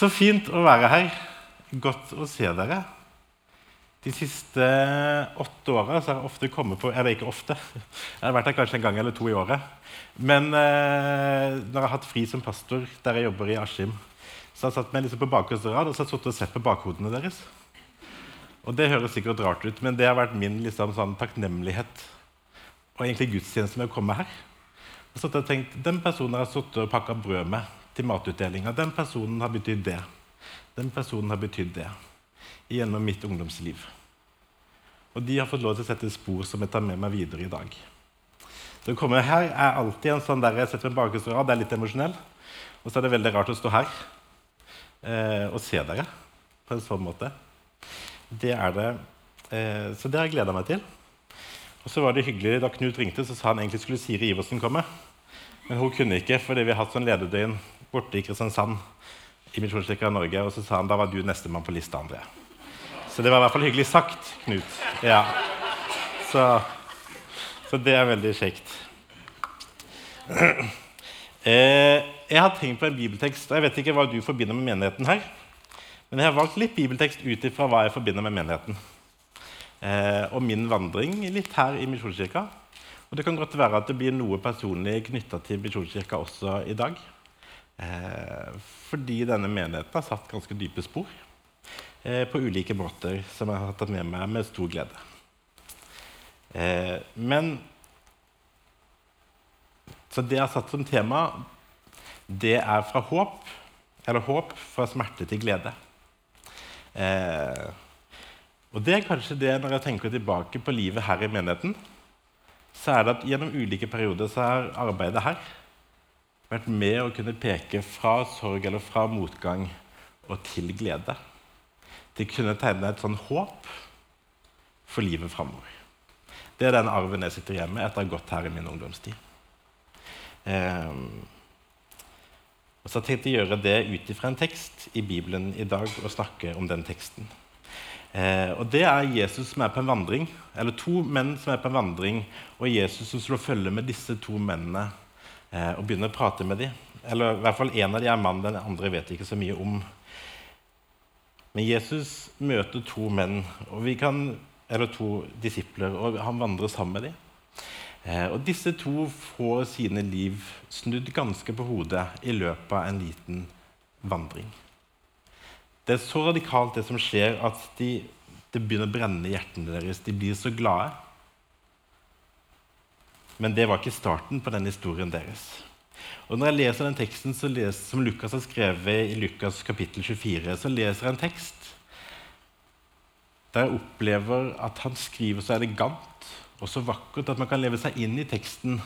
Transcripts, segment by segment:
Så fint å være her. Godt å se dere. De siste åtte åra har jeg ofte kommet på Eller ikke ofte. Jeg har vært her kanskje en gang eller to i året. Men eh, når jeg har hatt fri som pastor der jeg jobber i Askim, så har jeg satt meg liksom på bakerste rad og har sittet og sett på bakhodene deres. Og det høres sikkert rart ut, men det har vært min liksom, sånn, takknemlighet og egentlig gudstjeneste med å komme her. Jeg har og tenkt, Den personen har jeg sittet og pakka brød med til matutdelinga, den personen har betydd det. Den personen har betydd det gjennom mitt ungdomsliv. Og de har fått lov til å sette spor som jeg tar med meg videre i dag. Så kommer komme her er alltid en sånn der jeg setter meg bakerst rad, det er litt emosjonell. Og så er det veldig rart å stå her eh, og se dere på en sånn måte. Det er det. Eh, så det har jeg gleda meg til. Og så var det hyggelig Da Knut ringte, så sa han egentlig skulle Siri Iversen komme. Men hun kunne ikke fordi vi har hatt sånn lederdøgn borte i Kristiansand. i Misjonskirka i Norge, Og så sa han da var du nestemann på lista, André. Så det var i hvert fall hyggelig sagt, Knut. Ja. Så, så det er veldig kjekt. Eh, jeg har tenkt på en bibeltekst, og jeg vet ikke hva du forbinder med menigheten her. Men jeg har valgt litt bibeltekst ut ifra hva jeg forbinder med menigheten. Eh, og min vandring litt her i Misjonskirka. Og det kan godt være at det blir noe personlig knytta til Misjonskirka også i dag. Eh, fordi denne menigheten har satt ganske dype spor. Eh, på ulike måter, som jeg har tatt med meg med stor glede. Eh, men Så det jeg har satt som tema, det er fra håp, eller håp fra smerte til glede. Og det er kanskje det når jeg tenker tilbake på livet her i menigheten, så er det at gjennom ulike perioder så er arbeidet her vært med å kunne peke fra sorg eller fra motgang og til glede de kunne tegne et sånn håp for livet framover. Det er den arven jeg sitter igjen med etter å ha gått her i min ungdomstid. Um, og så tenkte jeg å gjøre det ut ifra en tekst i Bibelen i dag og snakke om den teksten. Eh, og Det er Jesus som er på en vandring, eller to menn som er på en vandring, og Jesus som slår følge med disse to mennene og begynner å prate med dem. Eller i hvert fall En av dem er mann, den andre vet ikke så mye om. Men Jesus møter to menn, kan, eller to disipler, og han vandrer sammen med dem. Eh, og disse to får sine liv snudd ganske på hodet i løpet av en liten vandring. Det er så radikalt, det som skjer, at de, det begynner å brenne i hjertene deres. De blir så glade. Men det var ikke starten på den historien deres. Og Når jeg leser den teksten leser, som Lukas har skrevet i Lukas kapittel 24, så leser jeg en tekst der jeg opplever at han skriver så elegant og så vakkert at man kan leve seg inn i teksten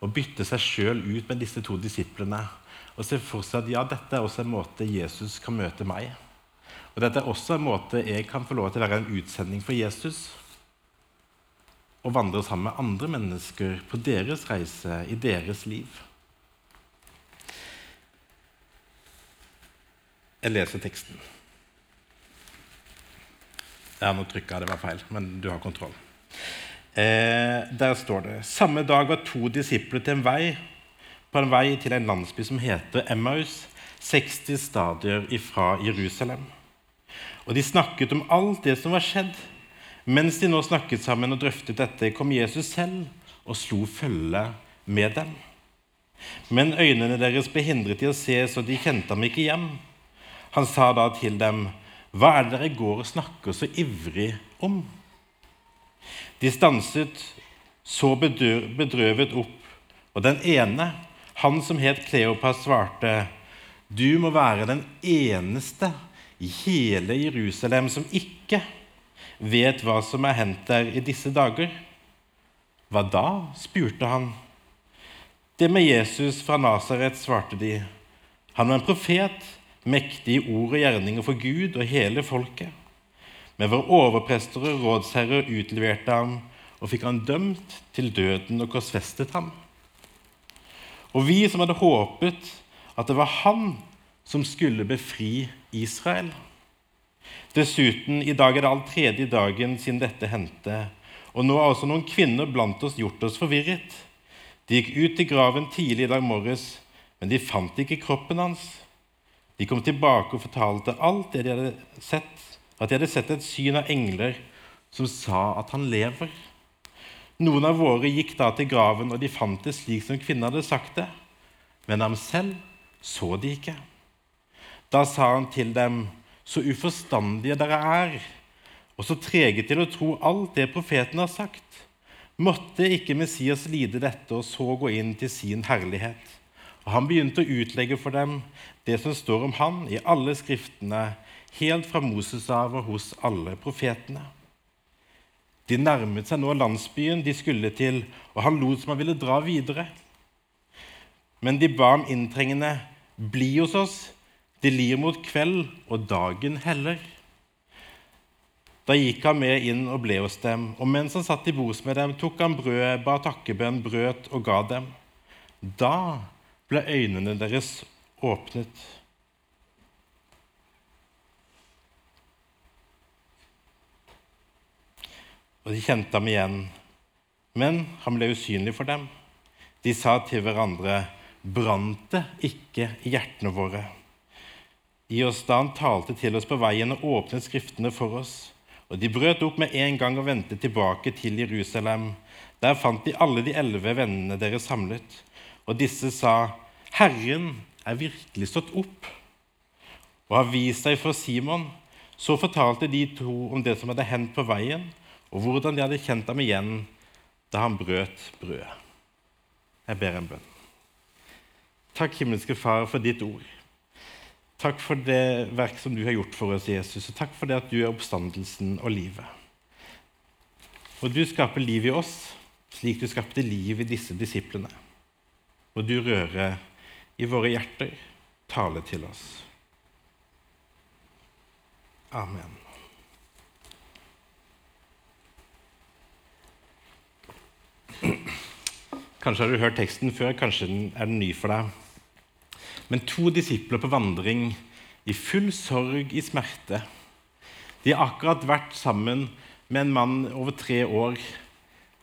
og bytte seg sjøl ut med disse to disiplene og se for seg at ja, dette er også en måte Jesus kan møte meg. Og dette er også en måte jeg kan få lov til å være en utsending for Jesus. Og vandre sammen med andre mennesker på deres reise, i deres liv. Jeg leser teksten. Ja, nå trykka jeg, det var feil, men du har kontroll. Eh, der står det Samme dag var to disipler til en vei, på en vei til en landsby som heter Emmaus, 60 stadier ifra Jerusalem. Og de snakket om alt det som var skjedd. Mens de nå snakket sammen og drøftet dette, kom Jesus selv og slo følge med dem. Men øynene deres ble hindret i å se, så de kjente ham ikke hjem. Han sa da til dem, 'Hva er det dere går og snakker så ivrig om?' De stanset så bedrøvet opp, og den ene, han som het Kleopas, svarte, 'Du må være den eneste i hele Jerusalem som ikke vet hva som er hendt der i disse dager.' Hva da? spurte han. Det med Jesus fra Nasaret, svarte de. Han var en profet mektig i ord og gjerninger for Gud og hele folket. Men våre overprester og rådsherrer utleverte ham og fikk han dømt til døden og korsfestet ham. Og vi som hadde håpet at det var han som skulle befri Israel. Dessuten, i dag er det all tredje dagen siden dette hendte, og nå har også noen kvinner blant oss gjort oss forvirret. De gikk ut til graven tidlig i dag morges, men de fant ikke kroppen hans. De kom tilbake og fortalte alt det de hadde sett, at de hadde sett et syn av engler som sa at han lever. Noen av våre gikk da til graven, og de fant det slik som kvinnen hadde sagt det. Men ham selv så de ikke. Da sa han til dem, så uforstandige dere er, og så trege til å tro alt det profeten har sagt. Måtte ikke Messias lide dette og så gå inn til sin herlighet? Og han begynte å utlegge for dem det som står om han i alle skriftene, helt fra Moses av og hos alle profetene. De nærmet seg nå landsbyen de skulle til, og han lot som han ville dra videre. Men de ba ham inntrengende, 'Bli hos oss, det lir mot kveld, og dagen heller.' Da gikk han med inn og ble hos dem, og mens han satt i bords med dem, tok han brød, ba takkebønn, brøt og ga dem. Da ble øynene deres åpnet. Og de kjente ham igjen, men han ble usynlig for dem. De sa til hverandre, brant det ikke i hjertene våre? Gi oss da han talte til oss på veien og åpnet Skriftene for oss. Og de brøt opp med en gang og vendte tilbake til Jerusalem. Der fant de alle de elleve vennene deres samlet. Og disse sa, Herren er virkelig stått opp og har vist seg for Simon. Så fortalte de to om det som hadde hendt på veien, og hvordan de hadde kjent ham igjen da han brøt brødet. Jeg ber en bønn. Takk, himmelske Far, for ditt ord. Takk for det verk som du har gjort for oss, Jesus, og takk for det at du er oppstandelsen og livet. Og du skaper liv i oss slik du skapte liv i disse disiplene. Og du rører i våre hjerter. Tale til oss. Amen. Kanskje har du hørt teksten før, kanskje er den ny for deg. Men to disipler på vandring i full sorg, i smerte. De har akkurat vært sammen med en mann over tre år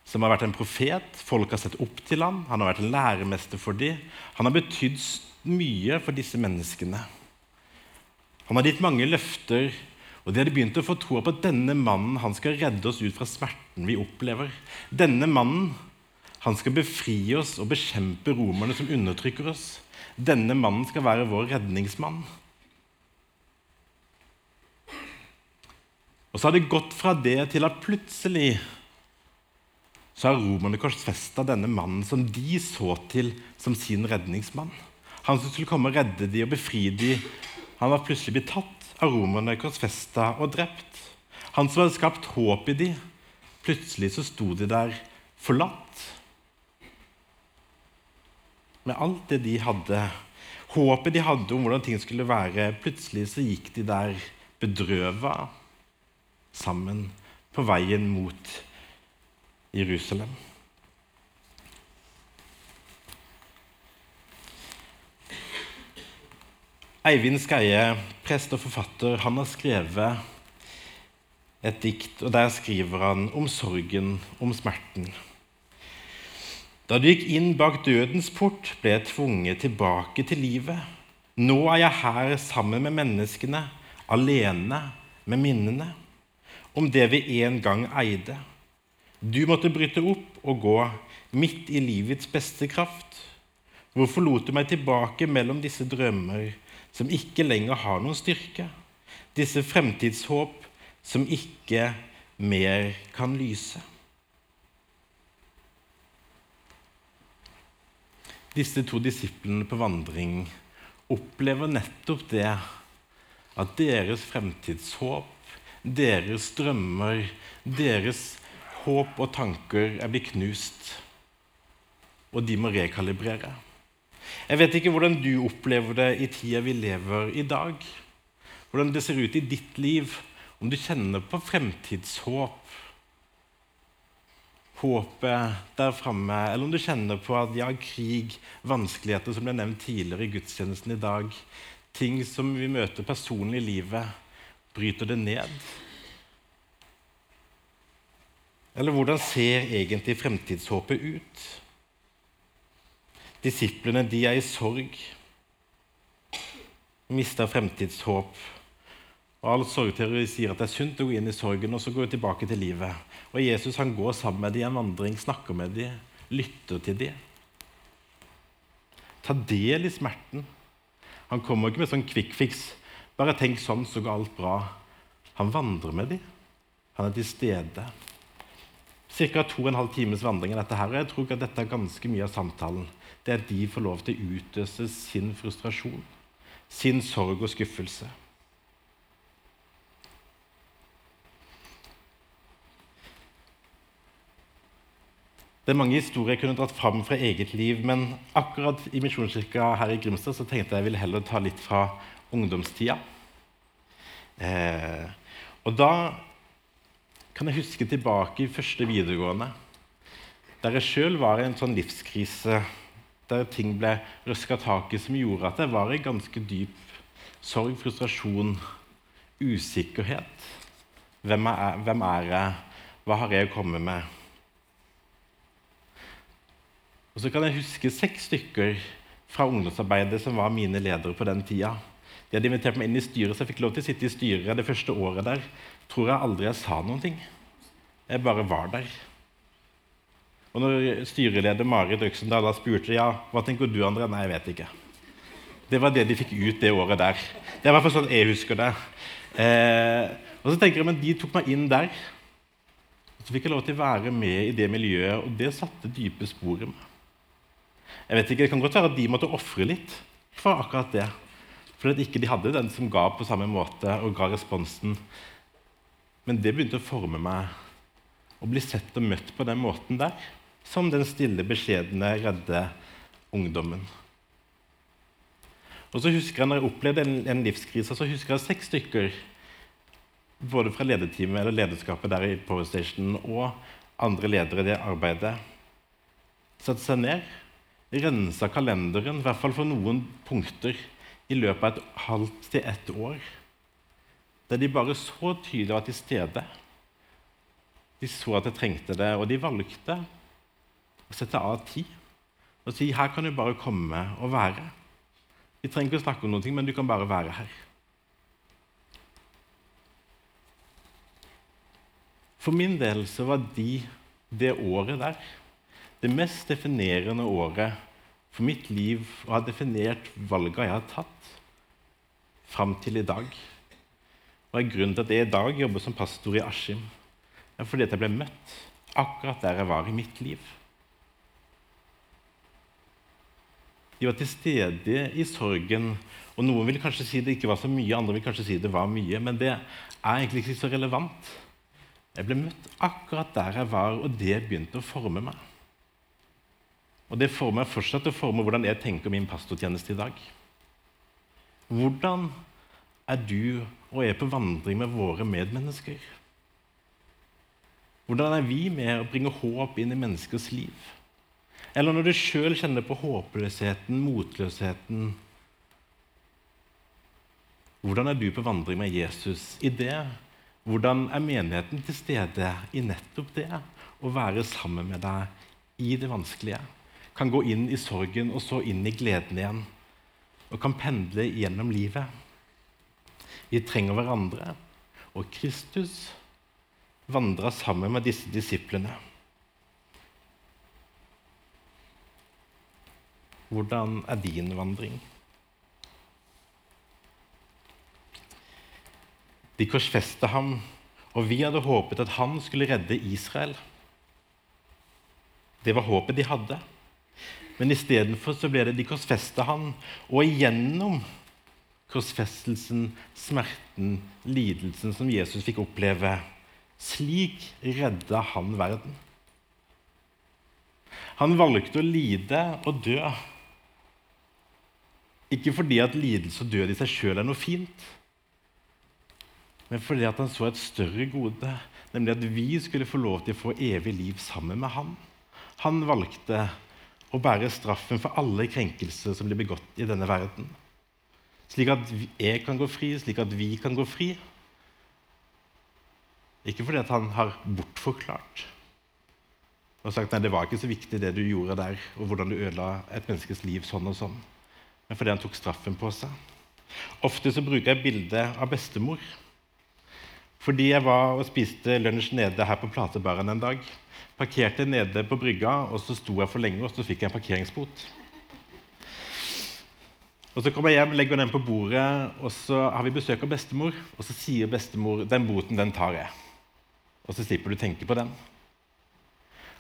som har vært en profet. Folk har sett opp til ham. Han har vært en læremester for dem. Han har betydd mye for disse menneskene. Han har gitt mange løfter, og de hadde begynt å få troa på at denne mannen han skal redde oss ut fra smerten vi opplever. Denne mannen han skal befri oss og bekjempe romerne som undertrykker oss. Denne mannen skal være vår redningsmann. Og så har det gått fra det til at plutselig så har romerne korsfesta denne mannen som de så til som sin redningsmann. Han som skulle komme og redde de og befri de, Han var plutselig blitt tatt av romerne, korsfesta og drept. Han som hadde skapt håp i de, Plutselig så sto de der forlatt. Med alt det de hadde, håpet de hadde om hvordan ting skulle være. Plutselig så gikk de der bedrøva sammen på veien mot Jerusalem. Eivind Skeie, prest og forfatter, han har skrevet et dikt, og der skriver han om sorgen, om smerten. Da du gikk inn bak dødens port, ble jeg tvunget tilbake til livet. Nå er jeg her sammen med menneskene, alene med minnene om det vi en gang eide. Du måtte bryte opp og gå midt i livets beste kraft. Hvorfor lot du meg tilbake mellom disse drømmer som ikke lenger har noen styrke? Disse fremtidshåp som ikke mer kan lyse? Disse to disiplene på vandring opplever nettopp det at deres fremtidshåp, deres drømmer, deres håp og tanker er blitt knust, og de må rekalibrere. Jeg vet ikke hvordan du opplever det i tida vi lever i dag. Hvordan det ser ut i ditt liv, om du kjenner på fremtidshåp. Håpet der framme, eller om du kjenner på at ja, krig, vanskeligheter som ble nevnt tidligere i gudstjenesten i dag, ting som vi møter personlig i livet, bryter det ned. Eller hvordan ser egentlig fremtidshåpet ut? Disiplene de er i sorg. Mista fremtidshåp. Og All sorgteori sier at det er sunt å gå inn i sorgen og så gå tilbake til livet. Og Jesus han går sammen med dem i en vandring, snakker med dem, lytter til dem. Ta del i smerten. Han kommer ikke med sånn fix. Bare tenk sånn, så går alt bra. Han vandrer med dem. Han er til stede. Ca. to og en halv times vandring er dette her, jeg tror ikke at dette er ganske mye av samtalen. Det er at de får lov til å utøse sin frustrasjon, sin sorg og skuffelse. Det er mange historier jeg kunne dratt fram fra eget liv, men akkurat i Misjonskirka her i Grimstad så tenkte jeg jeg ville heller ta litt fra ungdomstida. Eh, og da kan jeg huske tilbake i første videregående, der jeg sjøl var i en sånn livskrise der ting ble røska tak i, som gjorde at jeg var i ganske dyp sorg, frustrasjon, usikkerhet. Hvem er, hvem er jeg? Hva har jeg å komme med? Og så kan jeg huske seks stykker fra ungdomsarbeidet som var mine ledere på den tida. De hadde invitert meg inn i styret, så jeg fikk lov til å sitte i styret det første året der. Tror jeg aldri jeg sa noen ting. Jeg bare var der. Og når styreleder Marit Øksendal spurte ja, hva tenker du, andre? nei, jeg vet ikke. Det var det de fikk ut det året der. Det er i hvert fall sånn jeg husker det. Eh, og så tenker jeg, men De tok meg inn der. Så fikk jeg lov til å være med i det miljøet, og det satte dype spor i meg. Jeg vet ikke, Det kan godt være at de måtte ofre litt for akkurat det. Fordi ikke de hadde den som ga på samme måte og ga responsen. Men det begynte å forme meg å bli sett og møtt på den måten der. Som den stille, beskjedne, redde ungdommen. Og så husker jeg når jeg opplevde en, en livskrise, så husker jeg seks stykker både fra lederteamet eller lederskapet der i Power Station og andre ledere i det arbeidet satte seg ned rensa kalenderen, i hvert fall for noen punkter, i løpet av et halvt til ett år. Der de bare så tydelig var til stede. De så at jeg trengte det, og de valgte å sette av tid og si her kan du bare komme og være. Vi trenger ikke å snakke om noe, men du kan bare være her. For min del så var de det året der det mest definerende året for mitt liv og har definert valgene jeg har tatt fram til i dag. Og er Grunnen til at jeg i dag jobber som pastor i Askim, er fordi at jeg ble møtt akkurat der jeg var i mitt liv. De var til stede i sorgen. og Noen vil kanskje si det ikke var så mye, andre vil kanskje si det var mye. Men det er egentlig ikke så relevant. Jeg ble møtt akkurat der jeg var, og det begynte å forme meg. Og det former fortsatt å forme hvordan jeg tenker min pastortjeneste i dag. Hvordan er du og jeg på vandring med våre medmennesker? Hvordan er vi med å bringe håp inn i menneskers liv? Eller når du sjøl kjenner på håpløsheten, motløsheten Hvordan er du på vandring med Jesus i det? Hvordan er menigheten til stede i nettopp det? Å være sammen med deg i det vanskelige? Kan gå inn i sorgen og så inn i gleden igjen. Og kan pendle gjennom livet. Vi trenger hverandre. Og Kristus vandra sammen med disse disiplene. Hvordan er din vandring? De korsfesta ham, og vi hadde håpet at han skulle redde Israel. Det var håpet de hadde. Men istedenfor ble det de korsfesta han, og igjennom korsfestelsen, smerten, lidelsen som Jesus fikk oppleve, slik redda han verden. Han valgte å lide og dø. Ikke fordi at lidelse og død i seg sjøl er noe fint, men fordi at han så et større gode, nemlig at vi skulle få lov til å få evig liv sammen med ham. Han valgte å bære straffen for alle krenkelser som blir begått i denne verden. Slik at jeg kan gå fri, slik at vi kan gå fri. Ikke fordi han har bortforklart og sagt nei, det var ikke så viktig det du gjorde der, og hvordan du ødela et menneskes liv sånn og sånn, men fordi han tok straffen på seg. Ofte så bruker jeg bildet av bestemor. Fordi jeg var og spiste lunsj nede her på Platebaren en dag. Parkerte nede på brygga, og så sto jeg for lenge, og så fikk jeg en parkeringsbot. Og Så kommer jeg hjem, legger den på bordet, og så har vi besøk av bestemor. Og så sier bestemor den boten den tar jeg. Og så slipper du tenke på den.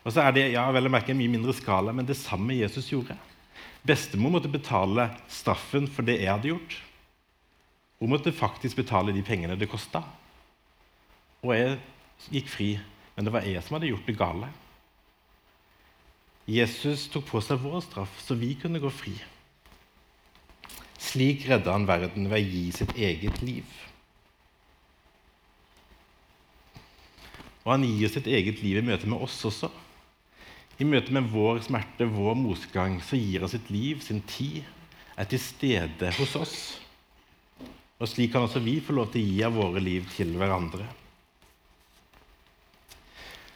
Og så er det ja, vel å merke en mye mindre skala, men det samme Jesus gjorde. Bestemor måtte betale straffen for det jeg hadde gjort. Hun måtte faktisk betale de pengene det kosta. Og jeg gikk fri, men det var jeg som hadde gjort det gale. Jesus tok på seg vår straff, så vi kunne gå fri. Slik redda han verden ved å gi sitt eget liv. Og han gir sitt eget liv i møte med oss også. I møte med vår smerte, vår motgang, så gir han sitt liv, sin tid, er til stede hos oss. Og slik kan også vi få lov til å gi av våre liv til hverandre.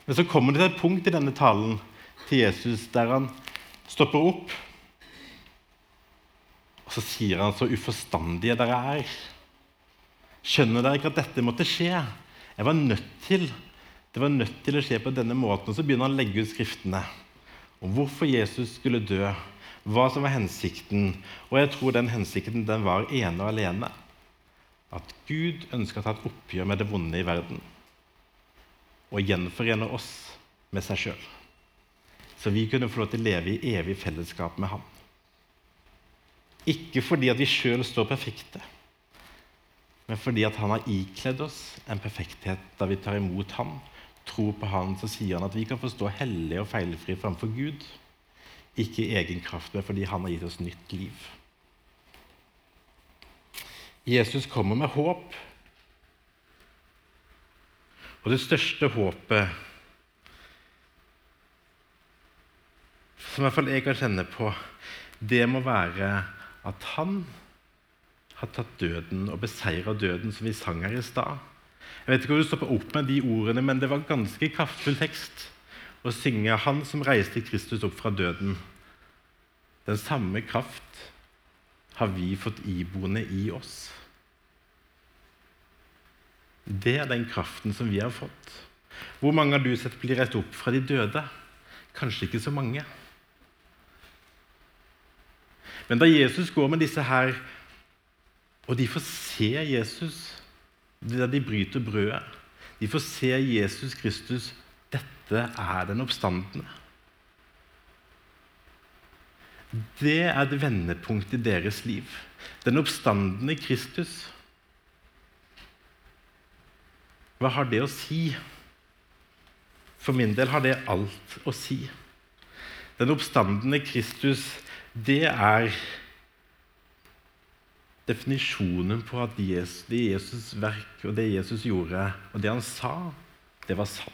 Men så kommer det til et punkt i denne talen til Jesus der han stopper opp og så sier han så uforstandige dere er. Skjønner dere ikke at dette måtte skje? Jeg var nødt til Det var nødt til å skje på denne måten. Og så begynner han å legge ut skriftene om hvorfor Jesus skulle dø, hva som var hensikten. Og jeg tror den hensikten den var ene og alene. At Gud ønska å ta et oppgjør med det vonde i verden og gjenforene oss med seg sjøl. Så vi kunne få lov til å leve i evig fellesskap med ham. Ikke fordi at vi sjøl står perfekte, men fordi at han har ikledd oss en perfekthet da vi tar imot ham, tror på han, så sier han at vi kan få stå hellige og feilfrie framfor Gud. Ikke i egen kraft, men fordi han har gitt oss nytt liv. Jesus kommer med håp. Og det største håpet som i hvert fall jeg kan kjenne på, det må være at han har tatt døden og beseira døden, som vi sang her i stad. Jeg vet ikke hvor du stopper opp med de ordene, men det var ganske kraftfull tekst å synge 'Han som reiste Kristus opp fra døden'. Den samme kraft har vi fått iboende i oss. Det er den kraften som vi har fått. Hvor mange har du sett bli rett opp fra de døde? Kanskje ikke så mange. Men da Jesus går med disse her, og de får se Jesus da de bryter brødet De får se Jesus Kristus. Dette er den oppstandende. Det er et vendepunkt i deres liv. Den oppstandende Kristus. Hva har det å si? For min del har det alt å si. Den oppstandende Kristus det er definisjonen på at Jesus, det Jesus' verk og det Jesus gjorde, og det han sa, det var sant.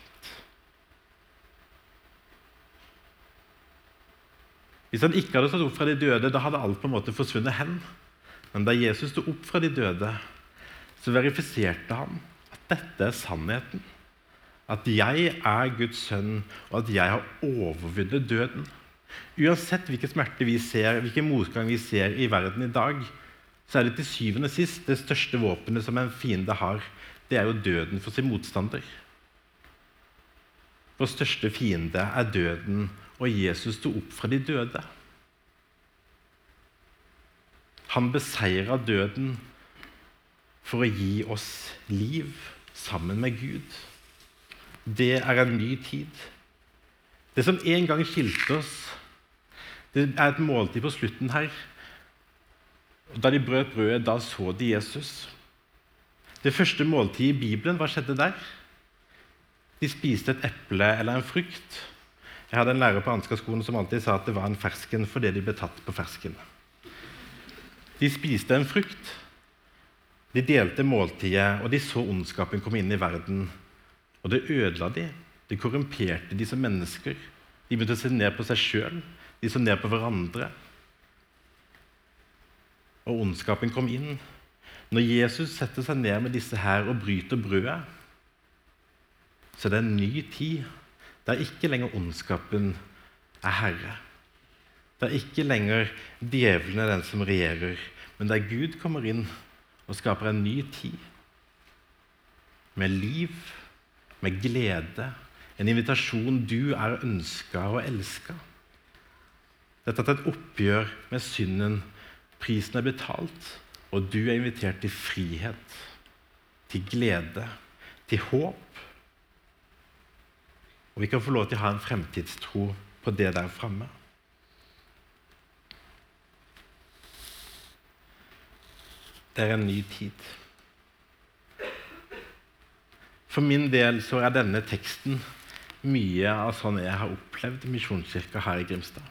Hvis han ikke hadde stått opp fra de døde, da hadde alt på en måte forsvunnet hen. Men da Jesus sto opp fra de døde, så verifiserte han dette er sannheten. At jeg er Guds sønn, og at jeg har overvunnet døden. Uansett hvilke smerte vi ser, hvilken motgang vi ser i verden i dag, så er det til syvende og sist det største våpenet som en fiende har. Det er jo døden for sin motstander. Vår største fiende er døden, og Jesus sto opp fra de døde. Han beseira døden for å gi oss liv sammen med Gud. Det er en ny tid. Det som en gang skilte oss det er et måltid på slutten her. Da de brøt brødet, da så de Jesus. Det første måltidet i Bibelen, hva skjedde der? De spiste et eple eller en frukt. Jeg hadde en lærer på Ansgar-skolen som alltid sa at det var en fersken fordi de ble tatt på fersken. De spiste en frukt. De delte måltidet, og de så ondskapen komme inn i verden. Og det ødela de. Det korrumperte de som mennesker. De begynte å se ned på seg sjøl. De så ned på hverandre. Og ondskapen kom inn. Når Jesus setter seg ned med disse her og bryter brødet, så er det en ny tid der ikke lenger ondskapen er herre. Det er ikke lenger djevelen er den som regjerer, men der Gud kommer inn og skaper en ny tid. Med liv, med glede, en invitasjon du er ønska og elska. Dette er et oppgjør med synden. Prisen er betalt, og du er invitert til frihet, til glede, til håp. Og vi kan få lov til å ha en fremtidstro på det der framme. Det er en ny tid. For min del så er denne teksten mye av sånn jeg har opplevd Misjonskirka her i Grimstad.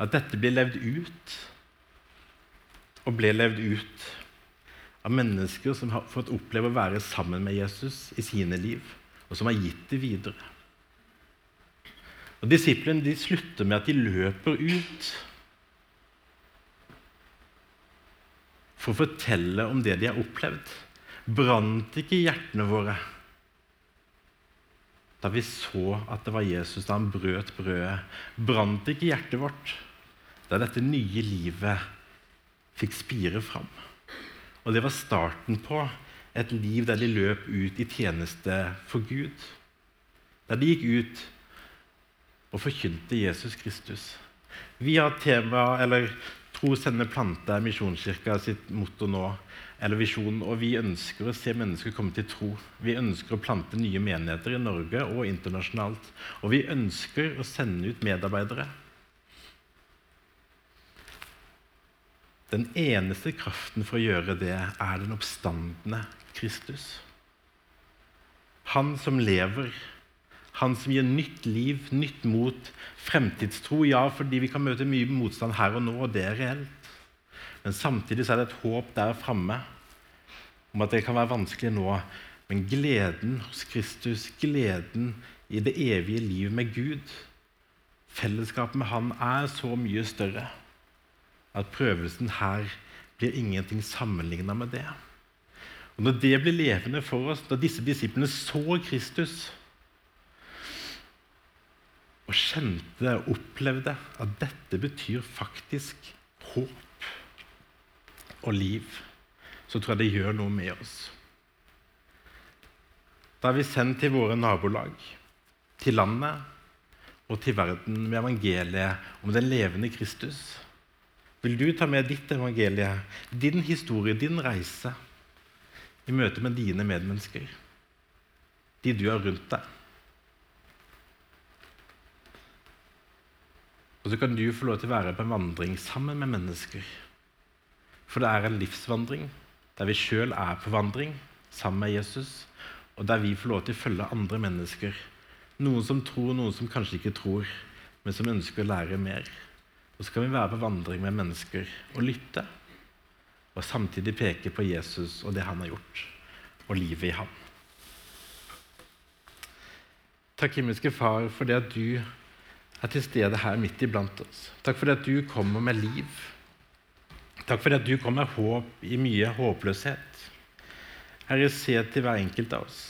At dette blir levd ut, og ble levd ut av mennesker som har fått oppleve å være sammen med Jesus i sine liv, og som har gitt det videre. Og Disiplene de slutter med at de løper ut for å fortelle om det de har opplevd. Brant ikke hjertene våre da vi så at det var Jesus da han brøt brødet? Brant ikke hjertet vårt da dette nye livet fikk spire fram? Og det var starten på et liv der de løp ut i tjeneste for Gud. Der de gikk ut og forkynte Jesus Kristus. Vi har tema, eller Tro sender plante er Misjonskirka sitt motto nå, eller visjon. Og vi ønsker å se mennesker komme til tro. Vi ønsker å plante nye menigheter i Norge og internasjonalt. Og vi ønsker å sende ut medarbeidere. Den eneste kraften for å gjøre det er den oppstandende Kristus. Han som lever han som gir nytt liv, nytt mot, fremtidstro. Ja, fordi vi kan møte mye motstand her og nå, og det er reelt. Men samtidig er det et håp der framme om at det kan være vanskelig nå. Men gleden hos Kristus, gleden i det evige livet med Gud, fellesskapet med Han, er så mye større at prøvelsen her blir ingenting sammenligna med det. Og Når det blir levende for oss, da disse disiplene så Kristus og kjente og opplevde at dette betyr faktisk håp og liv, så tror jeg det gjør noe med oss. Da er vi sendt til våre nabolag, til landet og til verden med evangeliet om den levende Kristus. Vil du ta med ditt evangelie, din historie, din reise, i møte med dine medmennesker, de du har rundt deg? Og så kan du få lov til å være på en vandring sammen med mennesker. For det er en livsvandring der vi sjøl er på vandring sammen med Jesus, og der vi får lov til å følge andre mennesker. Noen som tror, noen som kanskje ikke tror, men som ønsker å lære mer. Og så kan vi være på vandring med mennesker og lytte, og samtidig peke på Jesus og det han har gjort, og livet i ham. Takk, himmelske Far, for det at du er til stede her midt iblant oss. Takk for at du kommer med liv. Takk for at du kommer med håp i mye håpløshet. Herre, se til hver enkelt av oss.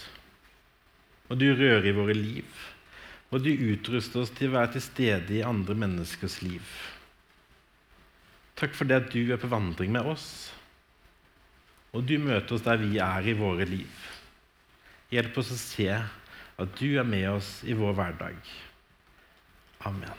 Og du rører i våre liv. Og du utruster oss til å være til stede i andre menneskers liv. Takk for det at du er på vandring med oss, og du møter oss der vi er i våre liv. Hjelp oss å se at du er med oss i vår hverdag. Amen.